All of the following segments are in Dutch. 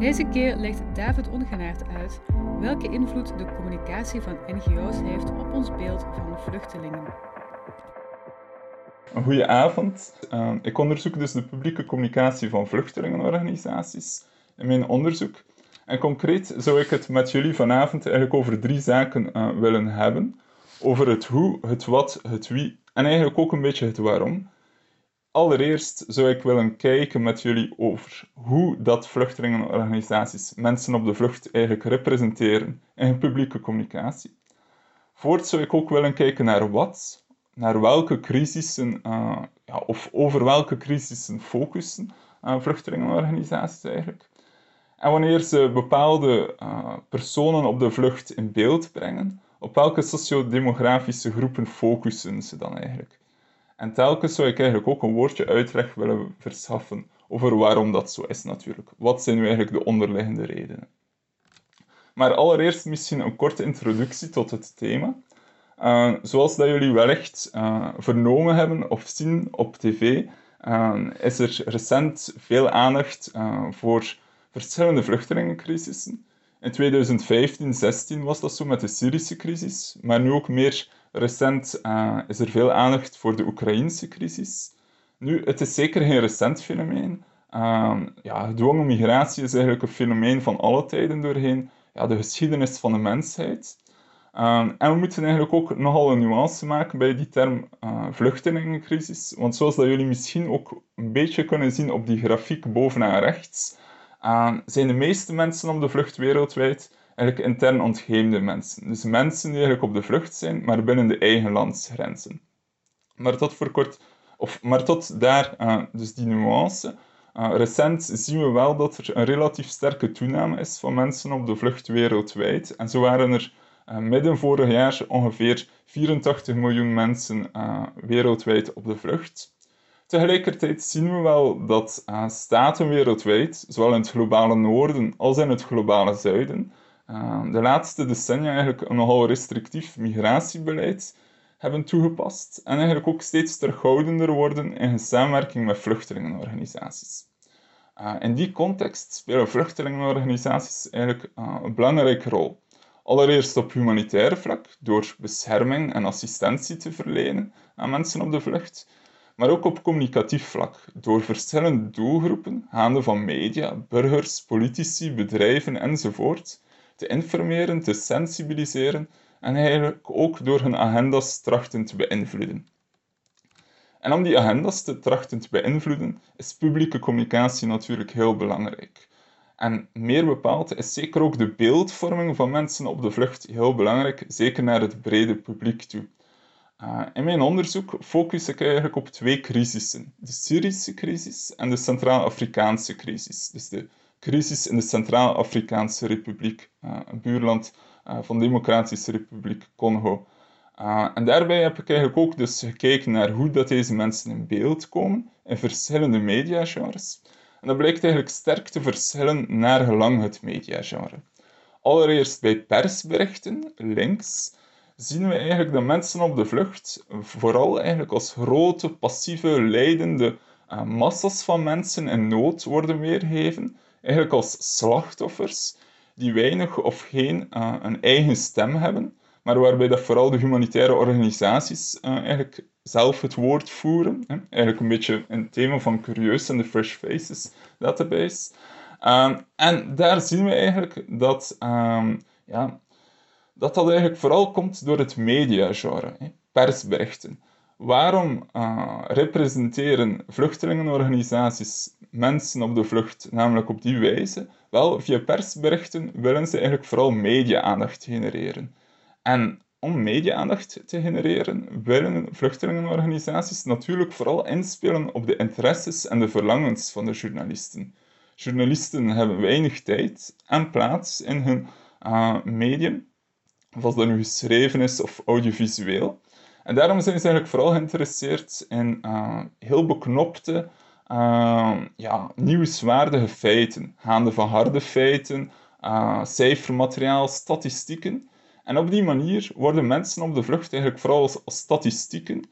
Deze keer legt David Ongenaard uit welke invloed de communicatie van NGO's heeft op ons beeld van vluchtelingen. Een goede avond. Uh, ik onderzoek dus de publieke communicatie van vluchtelingenorganisaties in mijn onderzoek. En concreet zou ik het met jullie vanavond eigenlijk over drie zaken uh, willen hebben. Over het hoe, het wat, het wie en eigenlijk ook een beetje het waarom. Allereerst zou ik willen kijken met jullie over hoe dat vluchtelingenorganisaties mensen op de vlucht eigenlijk representeren in publieke communicatie. Voorts zou ik ook willen kijken naar wat, naar welke crisissen, uh, ja, of over welke crisissen focussen uh, vluchtelingenorganisaties eigenlijk. En wanneer ze bepaalde uh, personen op de vlucht in beeld brengen, op welke sociodemografische groepen focussen ze dan eigenlijk? En telkens zou ik eigenlijk ook een woordje uitleg willen verschaffen over waarom dat zo is natuurlijk. Wat zijn nu eigenlijk de onderliggende redenen? Maar allereerst misschien een korte introductie tot het thema. Uh, zoals dat jullie wellicht uh, vernomen hebben of zien op tv, uh, is er recent veel aandacht voor verschillende vluchtelingencrisissen. In 2015-16 was dat zo met de Syrische crisis, maar nu ook meer recent is er veel aandacht voor de Oekraïnse crisis. Nu, het is zeker geen recent fenomeen. ja, gedwongen migratie is eigenlijk een fenomeen van alle tijden doorheen ja, de geschiedenis van de mensheid. Um, en we moeten eigenlijk ook nogal een nuance maken bij die term uh, vluchtelingencrisis. Want zoals dat jullie misschien ook een beetje kunnen zien op die grafiek bovenaan rechts, uh, zijn de meeste mensen op de vlucht wereldwijd eigenlijk intern ontheemde mensen. Dus mensen die eigenlijk op de vlucht zijn, maar binnen de eigen landsgrenzen. Maar tot voor kort, of maar tot daar, uh, dus die nuance. recent zien we wel dat er een relatief sterke toename is van mensen op de vlucht wereldwijd. En zo waren er uh, midden vorig jaar ongeveer 84 miljoen mensen wereldwijd op de vlucht. Tegelijkertijd zien we wel dat uh, staten wereldwijd, zowel in het globale noorden als in het globale zuiden, de laatste decennia eigenlijk een nogal restrictief migratiebeleid hebben toegepast en eigenlijk ook steeds terughoudender worden in samenwerking met vluchtelingenorganisaties. in die context spelen vluchtelingenorganisaties eigenlijk een belangrijke rol. Allereerst op humanitair vlak, door bescherming en assistentie te verlenen aan mensen op de vlucht, maar ook op communicatief vlak, door verschillende doelgroepen, gaande van media, burgers, politici, bedrijven enzovoort, te informeren, te sensibiliseren en eigenlijk ook door hun agenda's trachten te beïnvloeden. En om die agenda's te trachten te beïnvloeden, is publieke communicatie natuurlijk heel belangrijk. En meer bepaald is zeker ook de beeldvorming van mensen op de vlucht heel belangrijk, zeker naar het brede publiek toe. Uh, in mijn onderzoek focus ik eigenlijk op twee crisissen. De Syrische crisis en de Centraal-Afrikaanse crisis. Dus de crisis in de Centraal-Afrikaanse Republiek, uh, een buurland uh, van de Democratische Republiek Congo. en daarbij heb ik eigenlijk ook dus gekeken naar hoe dat deze mensen in beeld komen in verschillende mediagenres. En dat blijkt eigenlijk sterk te verschillen naar gelang het mediagenre. Allereerst bij persberichten, links, zien we eigenlijk dat mensen op de vlucht vooral eigenlijk als grote, passieve, leidende uh, massas van mensen in nood worden weergegeven. Eigenlijk als slachtoffers die weinig of geen uh, een eigen stem hebben, maar waarbij dat vooral de humanitaire organisaties uh, eigenlijk zelf het woord voeren. Hè? Eigenlijk een beetje een thema van Curieus en de Fresh Faces database. Um, en daar zien we eigenlijk dat, um, ja, dat dat eigenlijk vooral komt door het mediagenre, persberichten. Waarom uh, representeren vluchtelingenorganisaties mensen op de vlucht namelijk op die wijze? Wel, via persberichten willen ze eigenlijk vooral media-aandacht genereren. En om media-aandacht te genereren, willen vluchtelingenorganisaties natuurlijk vooral inspelen op de interesses en de verlangens van de journalisten. Journalisten hebben weinig tijd en plaats in hun uh, medium of als dat nu geschreven is of audiovisueel. En daarom zijn ze eigenlijk vooral geïnteresseerd in uh, heel beknopte, uh, ja, nieuwswaardige feiten, gaande van harde feiten, uh, cijfermateriaal, statistieken. En op die manier worden mensen op de vlucht eigenlijk vooral als, statistieken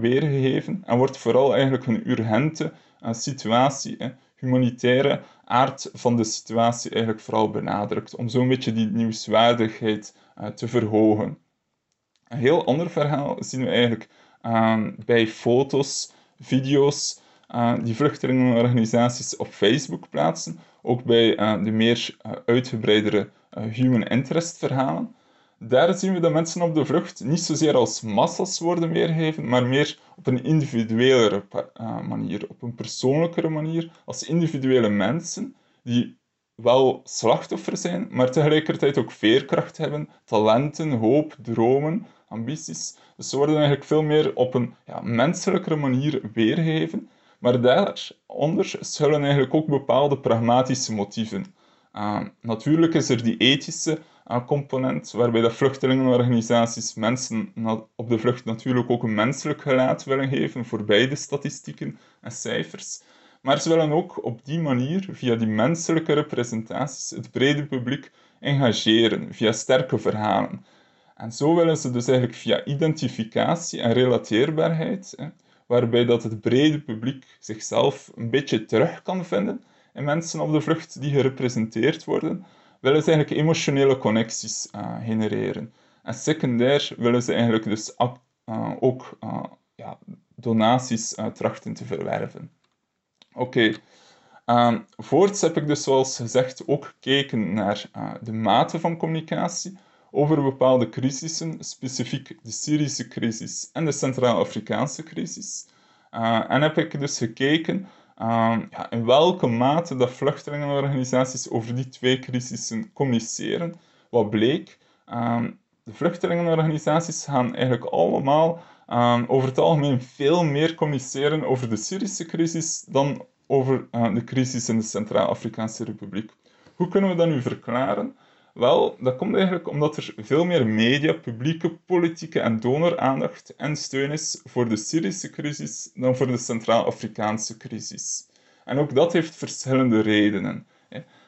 weergegeven en wordt vooral eigenlijk een urgente situatie, humanitaire aard van de situatie eigenlijk vooral benadrukt, om zo'n beetje die nieuwswaardigheid te verhogen. Een heel ander verhaal zien we eigenlijk uh, bij foto's, video's uh, die vluchtelingenorganisaties op Facebook plaatsen. Ook bij uh, de meer uitgebreidere human interest verhalen. Daar zien we dat mensen op de vlucht niet zozeer als massa's worden weergegeven, maar meer op een individuelere manier, op een persoonlijkere manier, als individuele mensen die wel slachtoffer zijn, maar tegelijkertijd ook veerkracht hebben, talenten, hoop, dromen, ambities. Dus ze worden eigenlijk veel meer op een ja, menselijkere manier weergegeven. Maar daaronder schuilen eigenlijk ook bepaalde pragmatische motieven. Uh, natuurlijk is er die ethische component, waarbij de vluchtelingenorganisaties mensen op de vlucht natuurlijk ook een menselijk gelaat willen geven, voorbij de statistieken en cijfers. Maar ze willen ook op die manier, via die menselijke representaties, het brede publiek engageren, via sterke verhalen. En zo willen ze dus eigenlijk via identificatie en relateerbaarheid, waarbij dat het brede publiek zichzelf een beetje terug kan vinden in mensen op de vlucht die gerepresenteerd worden, willen ze eigenlijk emotionele connecties uh, genereren. En secundair willen ze eigenlijk dus uh, ook uh, ja, donaties trachten te verwerven. Oké. Ehm, voorts heb ik dus zoals gezegd ook gekeken naar de mate van communicatie, over bepaalde crisissen, specifiek de Syrische crisis en de Centraal-Afrikaanse crisis. En heb ik dus gekeken uh, ja, in welke mate dat vluchtelingenorganisaties over die twee crisissen communiceren. Wat bleek, uh, de vluchtelingenorganisaties gaan eigenlijk allemaal over het algemeen veel meer communiceren over de Syrische crisis dan over de crisis in de Centraal-Afrikaanse Republiek. Hoe kunnen we dat nu verklaren? Wel, dat komt eigenlijk omdat er veel meer media, publieke, politieke en donoraandacht en steun is voor de Syrische crisis dan voor de Centraal-Afrikaanse crisis. En ook dat heeft verschillende redenen.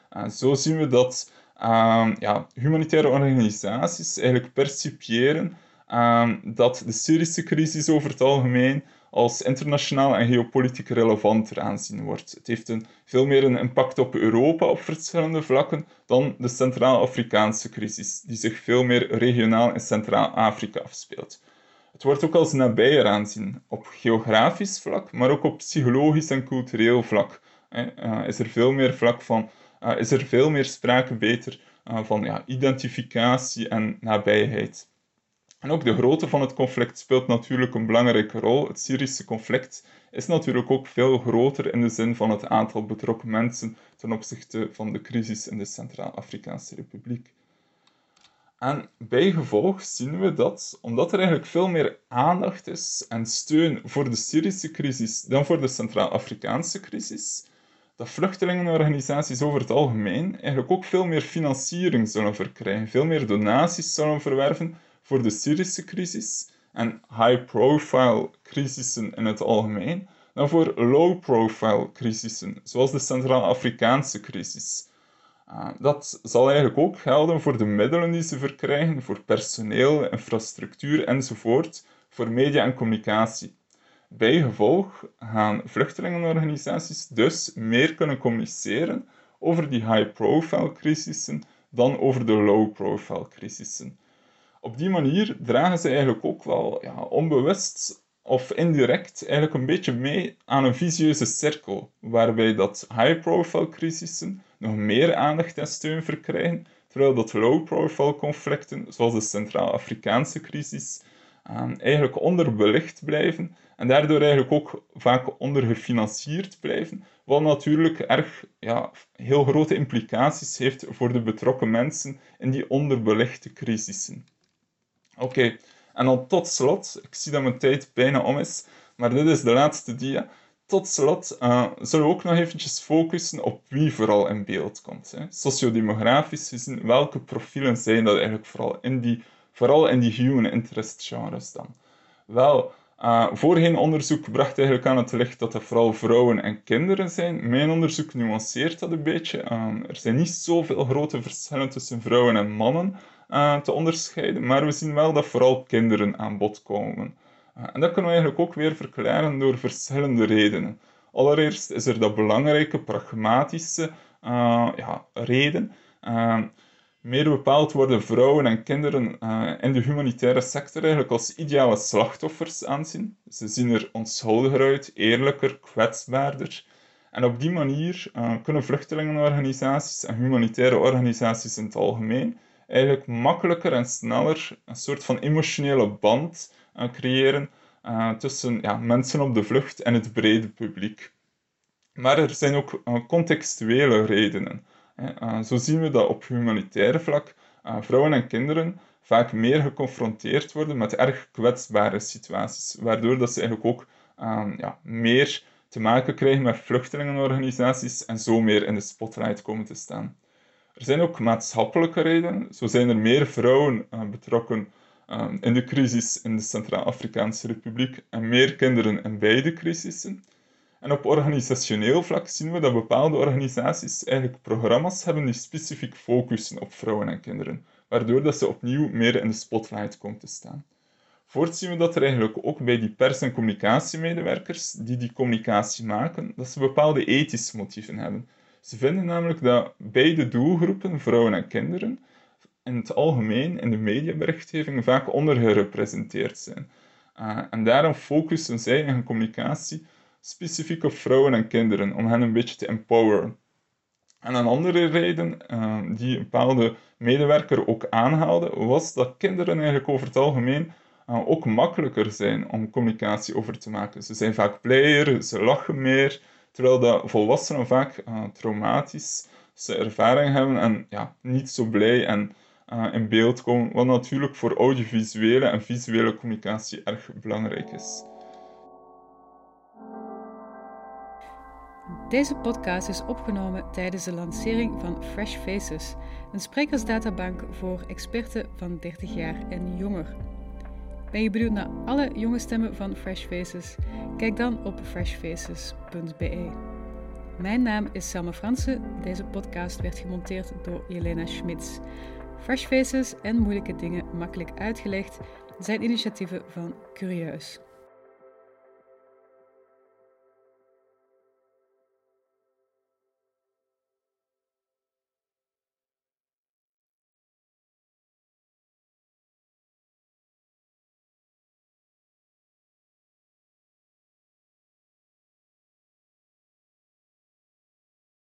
En zo zien we dat uh, ja, humanitaire organisaties eigenlijk percipiëren uh, dat de Syrische crisis over het algemeen als internationaal en geopolitiek relevanter aanzien wordt. Het heeft een, veel meer een impact op Europa op verschillende vlakken dan de Centraal-Afrikaanse crisis, die zich veel meer regionaal in Centraal-Afrika afspeelt. Het wordt ook als nabijer aanzien op geografisch vlak, maar ook op psychologisch en cultureel vlak. Uh, is, er veel meer vlak van, uh, is er veel meer sprake beter uh, van ja, identificatie en nabijheid. En ook de grootte van het conflict speelt natuurlijk een belangrijke rol. Het Syrische conflict is natuurlijk ook veel groter in de zin van het aantal betrokken mensen ten opzichte van de crisis in de Centraal-Afrikaanse Republiek. En bijgevolg zien we dat, omdat er eigenlijk veel meer aandacht is en steun voor de Syrische crisis dan voor de Centraal-Afrikaanse crisis, dat vluchtelingenorganisaties over het algemeen eigenlijk ook veel meer financiering zullen verkrijgen, veel meer donaties zullen verwerven voor de Syrische crisis en high-profile crisissen in het algemeen dan voor low-profile crisissen, zoals de Centraal-Afrikaanse crisis. Uh, dat zal eigenlijk ook gelden voor de middelen die ze verkrijgen, voor personeel, infrastructuur enzovoort, voor media en communicatie. Bijgevolg gaan vluchtelingenorganisaties dus meer kunnen communiceren over die high-profile crisissen dan over de low-profile crisissen op die manier dragen ze eigenlijk ook wel ja, onbewust of indirect eigenlijk een beetje mee aan een visieuze cirkel, waarbij dat high-profile crisissen nog meer aandacht en steun verkrijgen, terwijl dat low-profile conflicten, zoals de Centraal-Afrikaanse crisis, ehm, eigenlijk onderbelicht blijven en daardoor eigenlijk ook vaak ondergefinancierd blijven, wat natuurlijk erg ja, heel grote implicaties heeft voor de betrokken mensen in die onderbelichte crisissen. Oké, en dan tot slot, ik zie dat mijn tijd bijna om is, maar dit is de laatste dia. tot slot uh, zullen we ook nog eventjes focussen op wie vooral in beeld komt. Hè. Sociodemografisch gezien, welke profielen zijn dat eigenlijk vooral in die, vooral in die human interest genres dan? Wel, uh, voorheen onderzoek bracht eigenlijk aan het licht dat het vooral vrouwen en kinderen zijn. Mijn onderzoek nuanceert dat een beetje. Uh, er zijn niet zoveel grote verschillen tussen vrouwen en mannen uh, te onderscheiden, maar we zien wel dat vooral kinderen aan bod komen. en dat kunnen we eigenlijk ook weer verklaren door verschillende redenen. Allereerst is er dat belangrijke pragmatische ja, reden. Meer bepaald worden vrouwen en kinderen in de humanitaire sector eigenlijk als ideale slachtoffers aanzien. Ze zien er onschuldiger uit, eerlijker, kwetsbaarder. En op die manier kunnen vluchtelingenorganisaties en humanitaire organisaties in het algemeen eigenlijk makkelijker en sneller een soort van emotionele band uh, creëren tussen ja, mensen op de vlucht en het brede publiek. Maar er zijn ook contextuele redenen. Eh, zo zien we dat op humanitaire vlak eh, vrouwen en kinderen vaak meer geconfronteerd worden met erg kwetsbare situaties, waardoor dat ze eigenlijk ook ehm, ja, meer te maken krijgen met vluchtelingenorganisaties en zo meer in de spotlight komen te staan. Er zijn ook maatschappelijke redenen. Zo zijn er meer vrouwen uh, betrokken uh, in de crisis in de Centraal-Afrikaanse Republiek en meer kinderen in beide crisissen. En op organisationeel vlak zien we dat bepaalde organisaties eigenlijk programma's hebben die specifiek focussen op vrouwen en kinderen, waardoor dat ze opnieuw meer in de spotlight komen te staan. Voorts zien we dat er eigenlijk ook bij die pers- en communicatiemedewerkers die die communicatie maken, dat ze bepaalde ethische motieven hebben. Ze vinden namelijk dat beide doelgroepen, vrouwen en kinderen, in het algemeen in de mediaberichtgeving vaak ondergerepresenteerd zijn. Uh, en daarom focussen zij in hun communicatie specifiek op vrouwen en kinderen, om hen een beetje te empoweren. En een andere reden uh, die een bepaalde medewerker ook aanhaalde, was dat kinderen eigenlijk over het algemeen uh, ook makkelijker zijn om communicatie over te maken. Ze zijn vaak blijer, ze lachen meer, terwijl dat volwassenen vaak uh, traumatische ervaring hebben en ja, niet zo blij en in beeld komen, wat natuurlijk voor audiovisuele en visuele communicatie erg belangrijk is. Deze podcast is opgenomen tijdens de lancering van Fresh Faces, een sprekersdatabank voor experten van 30 jaar en jonger. Ben je benieuwd naar alle jonge stemmen van Fresh Faces? Kijk dan op freshfaces.be. Mijn naam is Selma Fransen. Deze podcast werd gemonteerd door Jelena Schmitz. Fresh Faces en moeilijke dingen makkelijk uitgelegd zijn initiatieven van Curieus.